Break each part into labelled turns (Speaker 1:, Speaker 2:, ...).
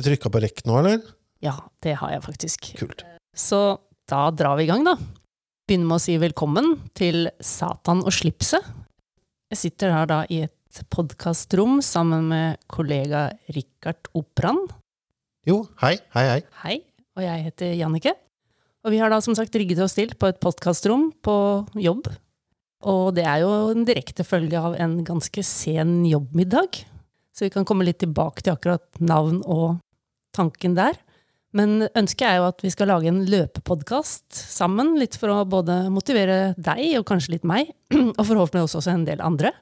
Speaker 1: Har du trykka på rekk nå, eller?
Speaker 2: Ja, det har jeg faktisk.
Speaker 1: Kult.
Speaker 2: Så da drar vi i gang, da. Begynner med å si velkommen til Satan og slipset. Jeg sitter her da i et podkastrom sammen med kollega Rikard Opran.
Speaker 1: Jo, hei, hei, hei.
Speaker 2: Hei, og jeg heter Jannike. Og vi har da som sagt rigget oss til på et podkastrom på jobb. Og det er jo en direkte følge av en ganske sen jobbmiddag. Så vi kan komme litt tilbake til akkurat navn og tanken der. Men ønsket er jo at vi skal lage en løpepodkast sammen, litt for å både motivere deg og kanskje litt meg, og forhåpentligvis også en del andre.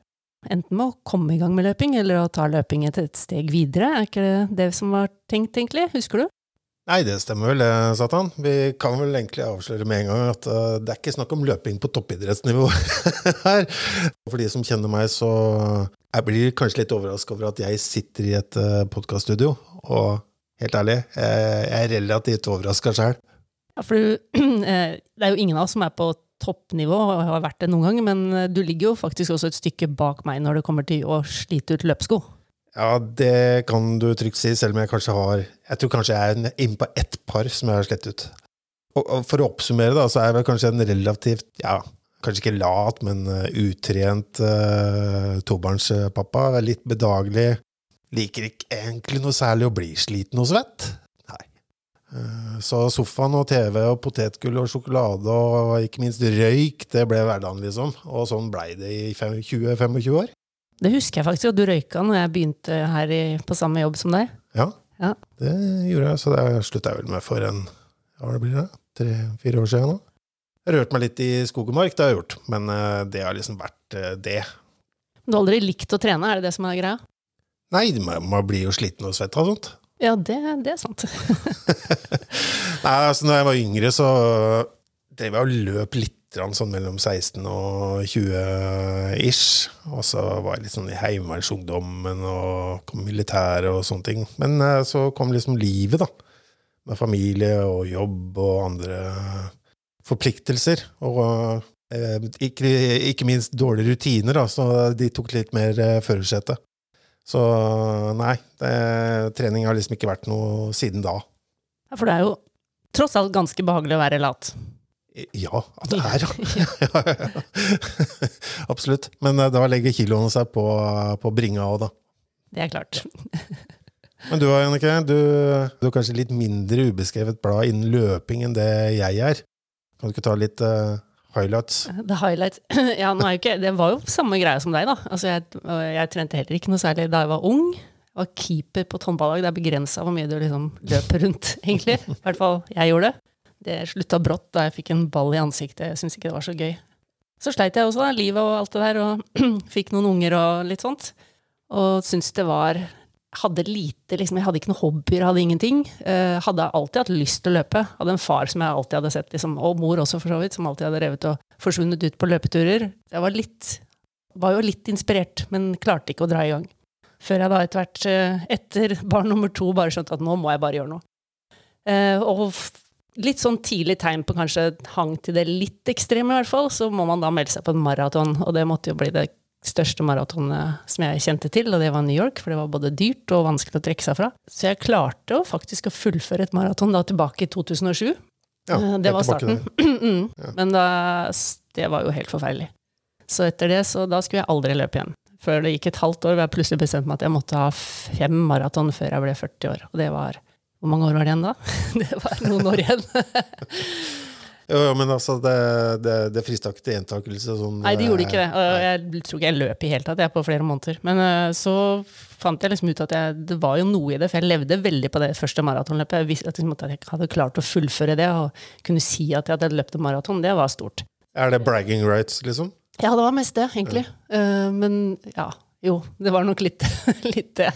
Speaker 2: Enten med å komme i gang med løping, eller å ta løping et, et steg videre. Er ikke det det som var tenkt, egentlig? Husker du?
Speaker 1: Nei, det stemmer vel, det, Satan. Vi kan vel egentlig avsløre med en gang at uh, det er ikke snakk om løping på toppidrettsnivå her. For de som kjenner meg, så jeg blir kanskje litt overraska over at jeg sitter i et uh, podkaststudio. Og helt ærlig, jeg er relativt overraska sjøl.
Speaker 2: Ja, for du, eh, det er jo ingen av oss som er på toppnivå og har vært det noen gang, men du ligger jo faktisk også et stykke bak meg når det kommer til å slite ut løpsko.
Speaker 1: Ja, det kan du trygt si, selv om jeg kanskje har Jeg tror kanskje jeg er inne på ett par som jeg har slett ut. Og for å oppsummere, da, så er jeg vel kanskje en relativt ja, Kanskje ikke lat, men utrent uh, tobarnspappa. Litt bedagelig. Liker ikke egentlig noe særlig å bli sliten og svett. Nei. Uh, så sofaen og TV og potetgull og sjokolade og ikke minst røyk, det ble hverdagen, liksom. Og sånn blei det i 20-25 år.
Speaker 2: Det husker jeg faktisk at du røyka når jeg begynte her i, på samme jobb som deg.
Speaker 1: Ja,
Speaker 2: Ja.
Speaker 1: det gjorde jeg. Så det slutta jeg vel med for en hva blir det? tre-fire år siden nå. Jeg har rørt meg litt i skog og mark, det har jeg gjort. Men eh, det har liksom vært eh, det.
Speaker 2: Du har aldri likt å trene, er det det som er greia?
Speaker 1: Nei, man blir jo sliten og svett og sånt.
Speaker 2: Ja, det, det er sant.
Speaker 1: Nei, altså når jeg var yngre, så drev jeg og løp litt sånn mellom 16 og 20 ish. Og så var jeg litt sånn i Heimevernsungdommen og kom militæret og sånne ting. Men eh, så kom liksom livet, da. Med familie og jobb og andre forpliktelser. Og eh, ikke, ikke minst dårlige rutiner, da, så de tok litt mer eh, førersetet. Så nei, det, trening har liksom ikke vært noe siden da.
Speaker 2: Ja, For det er jo tross alt ganske behagelig å være lat.
Speaker 1: Ja, det er, ja. Absolutt. Men eh, da legger kiloene seg på, på bringa òg, da.
Speaker 2: Det er klart.
Speaker 1: Men du Jannicke, du, du er kanskje litt mindre ubeskrevet blad innen løping enn det jeg er. Kan du ikke ta litt uh, highlights?
Speaker 2: The highlights Ja, ikke, det var jo samme greia som deg, da. Altså, jeg, jeg trente heller ikke noe særlig da jeg var ung. Jeg var keeper på et. Det er begrensa hvor mye du liksom løper rundt, egentlig. I hvert fall jeg gjorde det. Det slutta brått da jeg fikk en ball i ansiktet. Jeg syntes ikke det var så gøy. Så sleit jeg også, da, livet og alt det der, og fikk noen unger og litt sånt. Og syntes det var Hadde lite, liksom, jeg hadde ikke noen hobbyer, hadde ingenting. Uh, hadde alltid hatt lyst til å løpe. Hadde en far som jeg alltid hadde sett, liksom, og mor også for så vidt, som alltid hadde revet og forsvunnet ut på løpeturer. Jeg var litt Var jo litt inspirert, men klarte ikke å dra i gang. Før jeg da etter hvert, uh, etter barn nummer to, bare skjønte at nå må jeg bare gjøre noe. Uh, og litt sånn tidlig tegn på kanskje hang til det litt ekstreme, i hvert fall, så må man da melde seg på en maraton. Og det måtte jo bli det største maratonet som jeg kjente til, og det var New York, for det var både dyrt og vanskelig å trekke seg fra. Så jeg klarte å faktisk å fullføre et maraton da tilbake i 2007.
Speaker 1: Ja,
Speaker 2: Eh, det var starten. Mm.
Speaker 1: Ja.
Speaker 2: Men da, det var jo helt forferdelig. Så etter det, så da skulle jeg aldri løpe igjen. Før det gikk et halvt år, hvor jeg plutselig bestemte meg at jeg måtte ha fem maraton før jeg ble 40 år. Og det var Hvor mange år var det igjen da? Det var noen år igjen.
Speaker 1: Jo, jo, men altså, det, det, det frista ikke til gjentakelse. Sånn,
Speaker 2: Nei, det gjorde ikke det.
Speaker 1: Nei.
Speaker 2: jeg tror ikke jeg løp i hele tatt jeg, på flere måneder. Men eh, så fant jeg liksom ut at jeg, det var jo noe i det, for jeg levde veldig på det første maratonløpet. Jeg visste at, liksom, at jeg hadde klart å fullføre det, og kunne si at jeg hadde løpt en maraton, det var stort.
Speaker 1: Er det bragging rights, liksom?
Speaker 2: Ja, det var mest det, egentlig. Ja. men ja, jo, det var nok litt, litt det.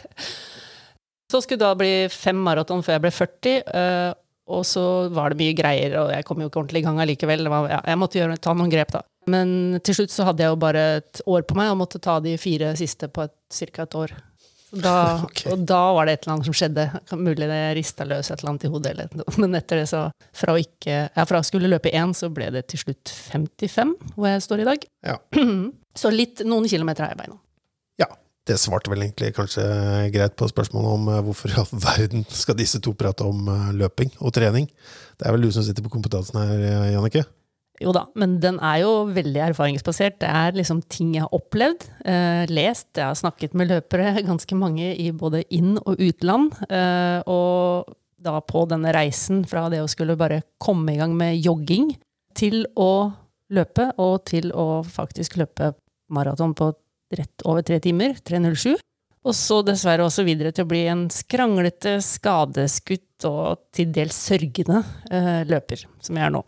Speaker 2: Så skulle det da bli fem maraton før jeg ble 40, eh, og så var det mye greier, og jeg kom jo ikke ordentlig i gang allikevel. Ja, jeg måtte gjøre, ta noen grep, da. Men til slutt så hadde jeg jo bare et år på meg, og måtte ta de fire siste på ca. et år. Da,
Speaker 1: okay.
Speaker 2: Og da var det et eller annet som skjedde. Mulig det rista løs et eller annet i hodet, eller. Men etter det, så Fra å ikke Ja, fra skulle løpe én, så ble det til slutt 55, hvor jeg står i dag.
Speaker 1: Ja.
Speaker 2: Så litt, noen kilometer har jeg beina.
Speaker 1: Det svarte vel egentlig kanskje greit på spørsmålet om eh, hvorfor i all verden skal disse to prate om eh, løping og trening. Det er vel du som sitter på kompetansen her, eh, Jannicke?
Speaker 2: Jo da, men den er jo veldig erfaringsbasert. Det er liksom ting jeg har opplevd, eh, lest. Jeg har snakket med løpere, ganske mange i både inn- og utland. Eh, og da på denne reisen fra det å skulle bare komme i gang med jogging, til å løpe, og til å faktisk løpe maraton på rett over tre timer, 3.07. Og så dessverre også videre til å bli en skranglete, skadeskutt og til dels sørgende eh, løper, som jeg er nå.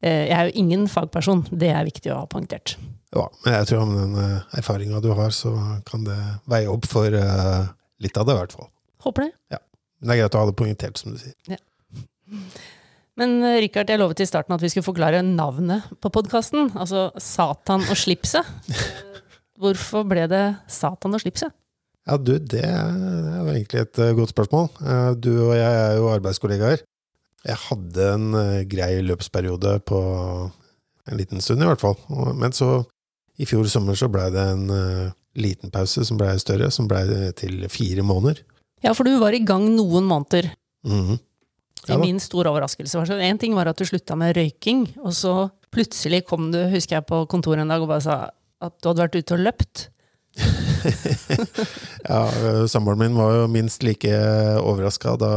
Speaker 2: Eh, Jeg er jo ingen fagperson, det er viktig å ha poengtert.
Speaker 1: Ja, men jeg tror med den eh, erfaringa du har, så kan det veie opp for eh, litt av det, i hvert fall.
Speaker 2: Håper det.
Speaker 1: Men det er greit å ha det poengtert, som du sier.
Speaker 2: Men Richard, Rikard, jeg lovet i starten at vi skulle forklare navnet på podkasten. Altså Satan og slipset. Hvorfor ble det Satan og slipset?
Speaker 1: Ja, du, det er jo egentlig et eh, godt spørsmål. Eh, Du og jeg er jo arbeidskollegaer. Jeg hadde en eh, grei løpsperiode på en liten stund, i hvert fall. Men så, i fjor sommer, så blei det en liten pause som blei større, som blei til fire måneder.
Speaker 2: Ja, for du var i gang noen måneder.
Speaker 1: Mhm.
Speaker 2: Til
Speaker 1: Ja da.
Speaker 2: min store overraskelse. Én En ting var at du slutta med røyking, og så plutselig kom du, husker jeg, på kontoret en dag og bare sa at du hadde vært ute og løpt.
Speaker 1: Ja, eh, Samboeren min var jo minst like overraska da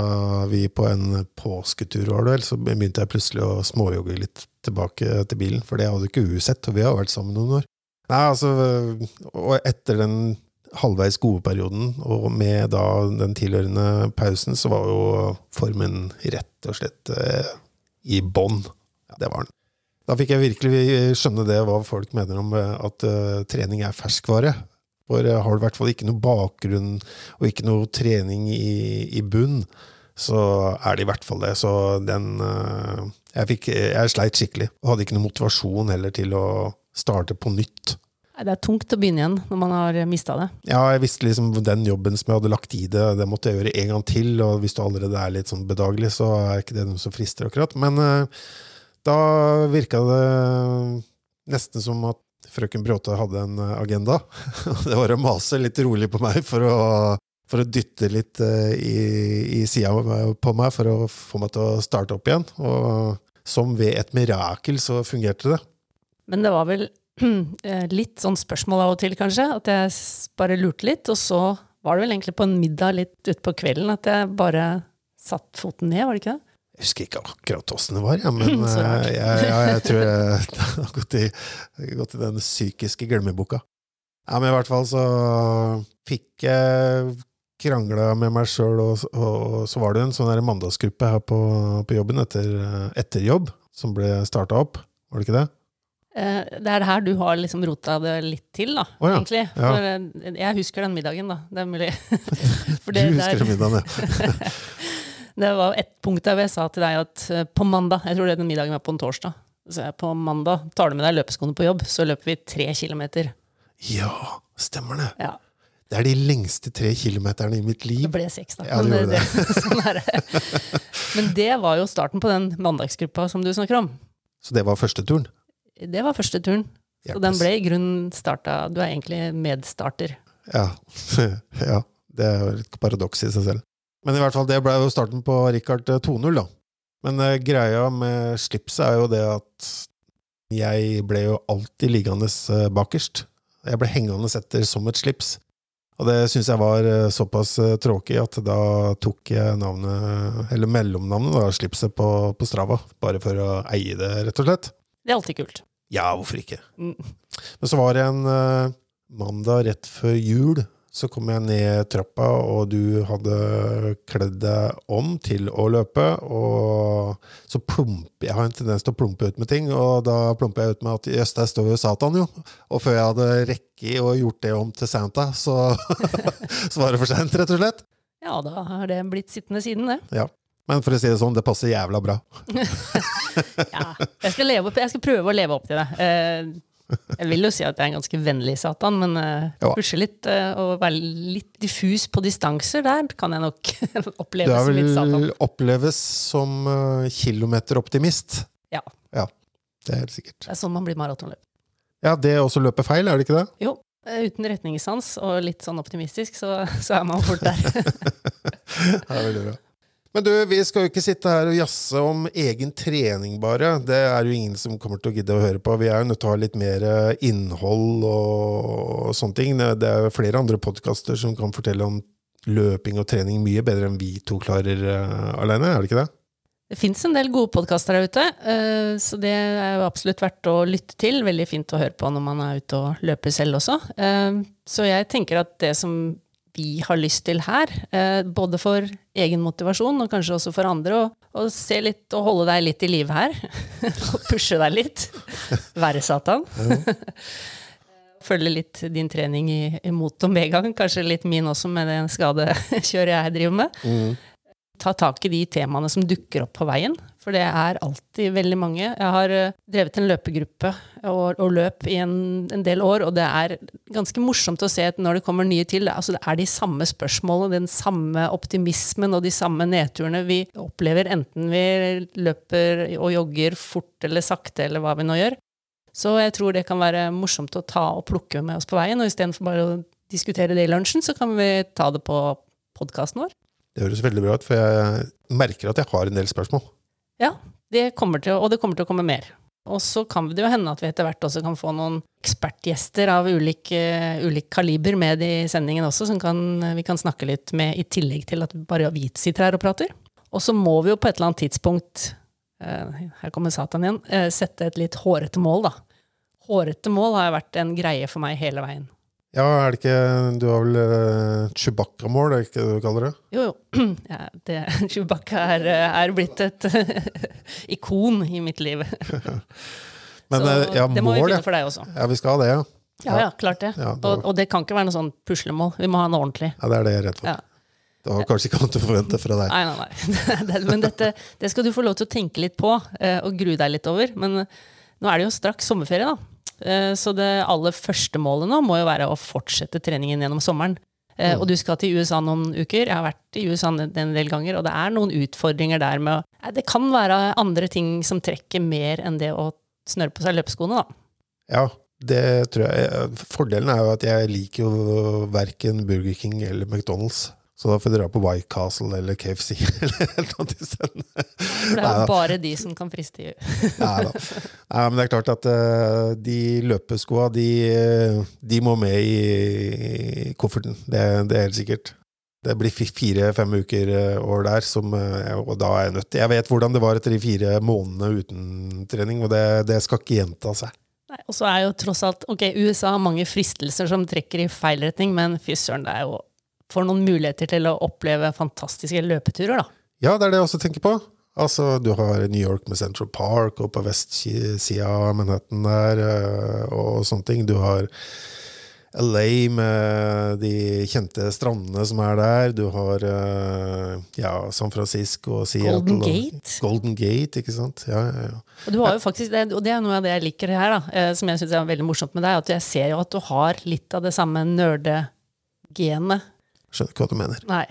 Speaker 1: vi på en påsketur var det vel, så begynte jeg plutselig å småjogge litt tilbake til bilen, for det hadde ikke hun sett, og vi har vært sammen noen år. Nei, altså, og etter den halvveis gode perioden, og med da den tilhørende pausen, så var jo formen rett og slett eh, i bånn. Ja, det var den. Da fikk jeg virkelig skjønne det hva folk mener om eh, at uh, trening er ferskvare. For eh, har du i hvert fall ikke noe bakgrunn og ikke noe trening i, i bunn, så er det i hvert fall det. Så den uh, jeg, fikk, jeg sleit skikkelig, og hadde ikke noe motivasjon heller til å starte på nytt.
Speaker 2: Det er tungt å begynne igjen når man har mista det.
Speaker 1: Ja, jeg visste liksom den jobben som jeg hadde lagt i det, det måtte jeg gjøre en gang til, og hvis du allerede er litt sånn bedagelig, så er ikke det noe som frister akkurat. Men eh, da virka det nesten som at frøken Bråte hadde en eh, agenda. Det var å mase litt rolig på meg for å, for å dytte litt eh, i, i sida på meg for å få meg til å starte opp igjen. Og som ved et mirakel så fungerte det.
Speaker 2: Men det var vel eh, litt sånn spørsmål av og til, kanskje. At jeg bare lurte litt. Og så var det vel egentlig på en middag litt utpå kvelden at jeg bare satt foten ned, var det ikke det?
Speaker 1: Jeg husker ikke akkurat åssen det var, ja, men eh, jeg, ja, jeg tror det har gått i, gått i den psykiske glemmeboka. Ja, men i hvert fall så fikk jeg krangla med meg sjøl, og, og så var det en sånn der mandagsgruppe her på, på jobben etter, etter jobb, som ble starta opp. Var det ikke det?
Speaker 2: Eh, Det er det her du har liksom rota det litt til, da,
Speaker 1: oh, ja,
Speaker 2: egentlig. For ja. jeg husker den middagen, da. Det er mulig. For det,
Speaker 1: du husker den middagen, ja.
Speaker 2: Det var et punkt der hvor jeg sa til deg at eh, på mandag Jeg tror det den middagen var på en torsdag. Så jeg, på mandag tar du med deg løpeskoene på jobb, så løper vi tre kilometer.
Speaker 1: Ja, stemmer det.
Speaker 2: Ja,
Speaker 1: Det er de lengste tre kilometerne i mitt liv.
Speaker 2: det ble seks, da.
Speaker 1: Ja, det
Speaker 2: Men,
Speaker 1: gjorde
Speaker 2: det, sånn er det. Men det var jo starten på den mandagsgruppa som du snakker om.
Speaker 1: Så det var første turen.
Speaker 2: Det var første turen. Så den ble i grunnen starta Du er egentlig medstarter.
Speaker 1: Ja. ja. Det er jo et paradoks i seg selv. Men i hvert fall, det ble jo starten på Rikard 2.0, da. Men eh, greia med slipset er jo det at jeg ble jo alltid liggende eh, bakerst. Jeg ble hengende etter som et slips. Og det syns jeg var eh, såpass eh, tråkig at da tok jeg navnet, eller mellomnavnet, da, slipset på, på Strava. Bare for å eie det, rett og slett.
Speaker 2: Det er alltid kult.
Speaker 1: Ja, hvorfor ikke?
Speaker 2: Mm.
Speaker 1: Men så var det en eh, mandag rett før jul, så kom jeg ned trappa, og du hadde kledd deg om til å løpe, og så plumper Jeg har en tendens til å plumpe ut med ting, og da plumper jeg ut med at jøss, der står jo Satan, jo. Og før jeg hadde rekket og gjort det om til Santa, så, så var det for seint, rett og slett.
Speaker 2: Ja, da har det blitt sittende siden, det.
Speaker 1: Ja. Men for å si det sånn, det passer jævla bra.
Speaker 2: Ja, jeg skal, leve opp, jeg skal prøve å leve opp til det. Eh, Jeg vil jo si at jeg er en ganske vennlig Satan, men
Speaker 1: uh,
Speaker 2: pushe litt uh, og være litt diffus på distanser, der kan jeg nok
Speaker 1: oppleves
Speaker 2: oppleve som litt Satan.
Speaker 1: Du vel oppleves som uh, kilometeroptimist.
Speaker 2: Ja.
Speaker 1: Ja, det er helt sikkert.
Speaker 2: Det er sånn man blir maratonløper.
Speaker 1: Ja, det også løper feil, er det ikke det?
Speaker 2: Jo, Eh, Uten retningssans og litt sånn optimistisk, så, så er man fort der.
Speaker 1: Det er veldig bra. Men du, vi skal jo ikke sitte her og jazze om egen trening, bare. Det er jo ingen som kommer til å gidde å høre på. Vi er jo nødt til å ha litt mer eh, innhold og, sånne ting. Det er jo flere andre podkaster som kan fortelle om løping og trening mye bedre enn vi to klarer uh, alene, er det ikke det?
Speaker 2: Det fins en del gode podkaster der ute, uh, så det er jo absolutt verdt å lytte til. Veldig fint å høre på når man er ute og løper selv også. Uh, Så jeg tenker at det som vi har lyst til her, eh, både for egen motivasjon og kanskje også for andre, å, se litt og holde deg litt i live her, og pushe deg litt, være Satan. Følge litt din trening i, mot og medgang, kanskje litt min også med det skadekjøret jeg driver med ta tak i de temaene som dukker opp på veien. For det er alltid veldig mange. Jeg har eh, drevet en løpegruppe og, og løp i en, en, del år, og det er ganske morsomt å se at når det kommer nye til, altså det er de samme spørsmålene, den samme optimismen og de samme nedturene vi opplever, enten vi løper og jogger fort eller sakte, eller hva vi nå gjør. Så jeg tror det kan være morsomt å ta og plukke med oss på veien, og istedenfor bare å diskutere det i lunsjen, så kan vi ta det på podkasten vår.
Speaker 1: Det høres veldig bra ut, for jeg merker at jeg har en del spørsmål.
Speaker 2: Ja, det til, og det kommer til å komme mer. Og så kan det jo hende at vi etter hvert også kan få noen ekspertgjester av ulik, uh, ulik kaliber med i sendingen også, som kan, vi kan snakke litt med, i tillegg til at bare vi sitter her og prater. Og så må vi jo på et eller annet tidspunkt, uh, her kommer Satan igjen, uh, sette et litt hårete mål, da. Hårete mål har vært en greie for meg hele veien.
Speaker 1: Ja, er det ikke Du har vel uh, Chewbacca-mål, er det ikke det du kaller det?
Speaker 2: Jo, jo. Ja, det, Chewbacca er, er blitt et ikon i mitt liv.
Speaker 1: Men,
Speaker 2: Så
Speaker 1: eh, ja,
Speaker 2: det må
Speaker 1: mål, vi
Speaker 2: finne for deg også.
Speaker 1: Ja, vi skal ha det, ja.
Speaker 2: Ja, ja, klart det.
Speaker 1: Ja, da-
Speaker 2: og, og det kan ikke være noe sånn puslemål. Vi må ha noe ordentlig.
Speaker 1: Ja, Det er det jeg er redd for.
Speaker 2: Ja.
Speaker 1: Det var kanskje ikke annet å forvente fra deg.
Speaker 2: Nei, nei, nei. Men dette, det skal du få lov til å tenke litt på, eh, og grue deg litt over. Men eh, nå er det jo straks sommerferie, da. Eh, Så det aller første målet nå må jo være å fortsette treningen gjennom sommeren. Mm. Og du skal til USA noen uker. Jeg har vært i USA en del ganger, og det er noen utfordringer der med å Det kan være andre ting som trekker mer enn det å snøre på seg løpeskoene, da.
Speaker 1: Ja, det tror jeg. Fordelen er jo at jeg liker jo verken Burger King eller McDonald's. Så da får vi dra på White Castle eller KFC eller noe annet stedet.
Speaker 2: For det er jo bare de som kan friste i
Speaker 1: Nei da. Nei, men det er klart at uh, de løpeskoa, de, eh, de må med i kofferten. Det, det er helt sikkert. Det blir fire-fem uker over der, som, eh, og da er jeg nødt til Jeg vet hvordan det var etter de fire månedene uten trening, og det, det skal ikke gjenta seg.
Speaker 2: Nei, Og så er jo tross alt Ok, USA har mange fristelser som trekker i feil retning, men fy søren, det er jo for noen muligheter til å oppleve fantastiske løpeturer, da.
Speaker 1: Ja, det er det jeg også tenker på. Altså, Du har New York med Central Park, og på vestsida av Manhattan der, eh, og sånne ting. Du har LA med de kjente strandene som er der. Du har eh, ja, San Francisco og Seattle.
Speaker 2: Golden
Speaker 1: og-
Speaker 2: Gate.
Speaker 1: Golden Gate, ikke sant? Ja, ja, ja.
Speaker 2: Og, du har jo faktisk, og det er noe av det jeg liker her, da, eh, som jeg syns er veldig morsomt med deg, at jeg ser jo at du har litt av det samme nerdegenet.
Speaker 1: Skjønner ikke hva du mener.
Speaker 2: Nei,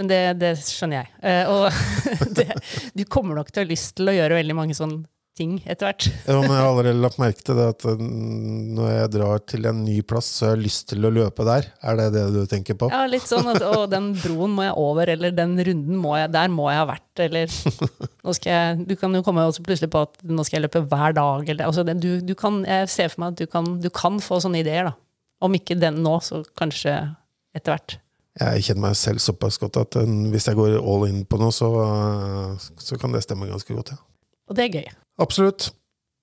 Speaker 2: men det, det skjønner jeg. Uh, og det, du kommer nok til å ha lyst til å gjøre veldig mange sånne ting etter hvert.
Speaker 1: Ja, men jeg har allerede lagt merke til det at eh, når jeg drar til en ny plass, så har jeg lyst til å løpe der. Er det det du tenker på?
Speaker 2: Ja, litt sånn at å, den broen må jeg over, eller den runden må jeg, der må jeg ha vært, eller nå skal jeg, Du kan jo komme også plutselig på at nå skal jeg løpe hver dag, eller altså det, du, du kan, Jeg ser for meg at du kan, du kan få sånne ideer, da. Om ikke den nå, så kanskje etter hvert.
Speaker 1: Jeg kjenner meg selv såpass godt at eh, hvis jeg går all in på noe, så, eh, så kan det stemme ganske godt. Ja.
Speaker 2: Og det er gøy.
Speaker 1: Absolutt.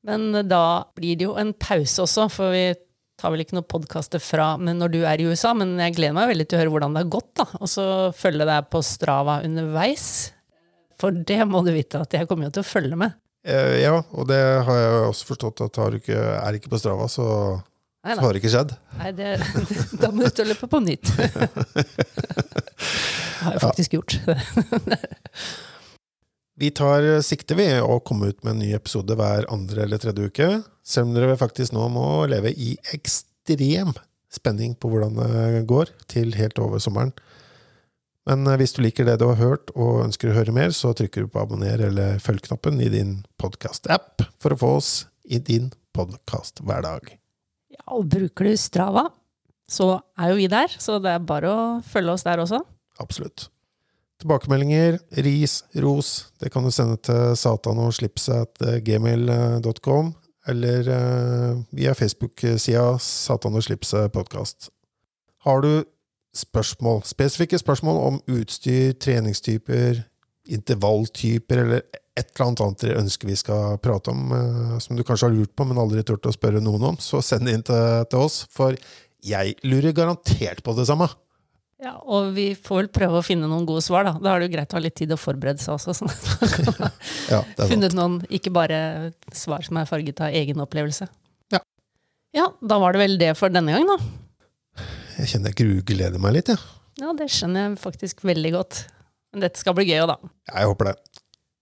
Speaker 2: Men da blir det jo en pause også, for vi tar vel ikke noen podkaster fra men når du er i USA, men jeg gleder meg veldig til å høre hvordan det har gått, da. Og så følge deg på Strava underveis. For det må du vite at jeg kommer jo til å følge med.
Speaker 1: Eh, ja, og det har jeg også forstått at har du ikke, er ikke på Strava, så,
Speaker 2: Nei,
Speaker 1: så har det ikke skjedd.
Speaker 2: nei det, da må du ut og løpe på nytt. Det har jeg faktisk gjort.
Speaker 1: Vi tar sikte ved å komme ut med en ny episode hver andre eller tredje uke, selv om dere faktisk nå må leve i ekstrem spenning på hvordan det går, til helt over sommeren. Men eh, hvis du liker det du har hørt og ønsker å høre mer, så trykker du på abonner eller følg-knappen i din podkast-app for å få oss i din podkast hver dag.
Speaker 2: Og bruker du Strava, så er jo vi der. Så det er bare å følge oss der også.
Speaker 1: Absolutt. Tilbakemeldinger, ris, ros, det kan du sende til satanoglipset.gmail.com, eller eh, via Facebook-sida Satan og slipset podkast. Har du spørsmål, spesifikke spørsmål om utstyr, treningstyper, intervalltyper eller et eller annet annet dere ønsker vi skal prate om, eh, som du kanskje har lurt på, men aldri turt å spørre noen om, så send det inn til, til oss, for jeg lurer garantert på det samme.
Speaker 2: Ja, Og vi får vel prøve å finne noen gode svar, da. Da er det jo greit å ha litt tid å forberede seg også. Sånn at man kan
Speaker 1: Ja,
Speaker 2: funnet noen, ikke bare svar som er farget av egen opplevelse.
Speaker 1: Ja.
Speaker 2: Ja, da var det vel det for denne gang, da.
Speaker 1: Jeg kjenner jeg grugleder meg litt, jeg.
Speaker 2: Ja, det skjønner jeg faktisk veldig godt. Men dette skal bli gøy òg, da.
Speaker 1: Jeg håper det.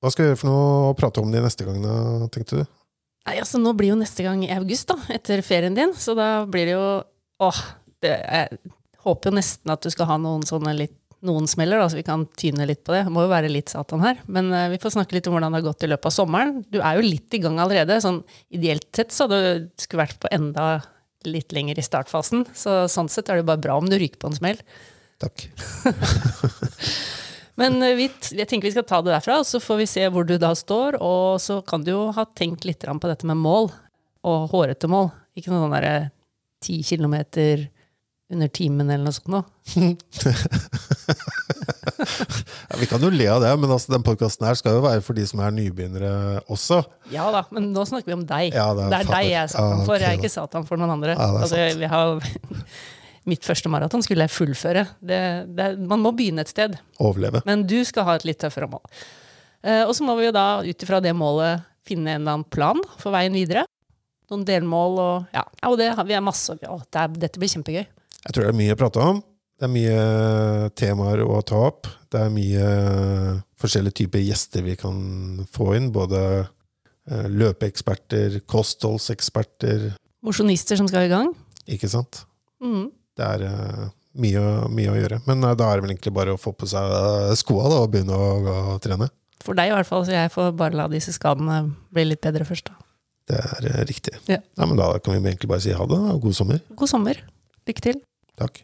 Speaker 1: Hva skal vi gjøre for noe å prate om de neste gangene, tenkte du?
Speaker 2: Nei, altså Nå blir jo neste gang i august, da, etter ferien din. Så da blir det jo Åh, det, jeg håper jo nesten at du skal ha noen sånne litt noen smeller, da, så vi kan tyne litt på det. Det må jo være litt Satan her. Men uh, vi får snakke litt om hvordan det har gått i løpet av sommeren. Du er jo litt i gang allerede. sånn Ideelt sett så hadde du skulle vært på enda litt lenger i startfasen. Så sånn sett er det jo bare bra om du ryker på en smell.
Speaker 1: Takk.
Speaker 2: Men eh, vi, jeg tenker vi skal ta det derfra, og så får vi se hvor du da står. Og så kan du jo ha tenkt litt på dette med mål, og hårete mål. Ikke noe sånn derre ti kilometer under timen eller noe sånt noe.
Speaker 1: Ja, vi kan jo le av det, men altså, den podkasten her skal jo være for de som er nybegynnere også.
Speaker 2: Ja da, men nå snakker vi om deg.
Speaker 1: Ja, det
Speaker 2: det,
Speaker 1: er
Speaker 2: er deg jeg er Satan
Speaker 1: Ja,
Speaker 2: for. Jeg er ikke Satan for noen andre.
Speaker 1: Ja, er
Speaker 2: altså, vi har, mitt første maraton skulle jeg fullføre. Det, det, man må begynne et sted.
Speaker 1: Overleve.
Speaker 2: Men du skal ha et litt tøffere mål. Eh, og så må vi jo da ut ifra det målet finne en eller annen plan for veien videre. Noen delmål og Ja, og det har vi er masse å, det er, Dette blir kjempegøy.
Speaker 1: Jeg tror det er mye å prate om. Det er mye temaer å ta opp. Det er mye forskjellige typer gjester vi kan få inn. Både eh, løpeeksperter, kostholdseksperter,
Speaker 2: Mosjonister som skal i gang.
Speaker 1: ikke sant?
Speaker 2: Mhm.
Speaker 1: Det er uh, mye, mye å gjøre. Men uh, da er det vel egentlig bare å få på seg eh, skoa og begynne å, å trene.
Speaker 2: For deg i hvert fall, så jeg får bare la disse skadene bli litt bedre først. da.
Speaker 1: Det er riktig.
Speaker 2: Ja.
Speaker 1: Ja, men da kan vi egentlig bare si ha det, og god sommer.
Speaker 2: God sommer. Lykke til.
Speaker 1: Takk.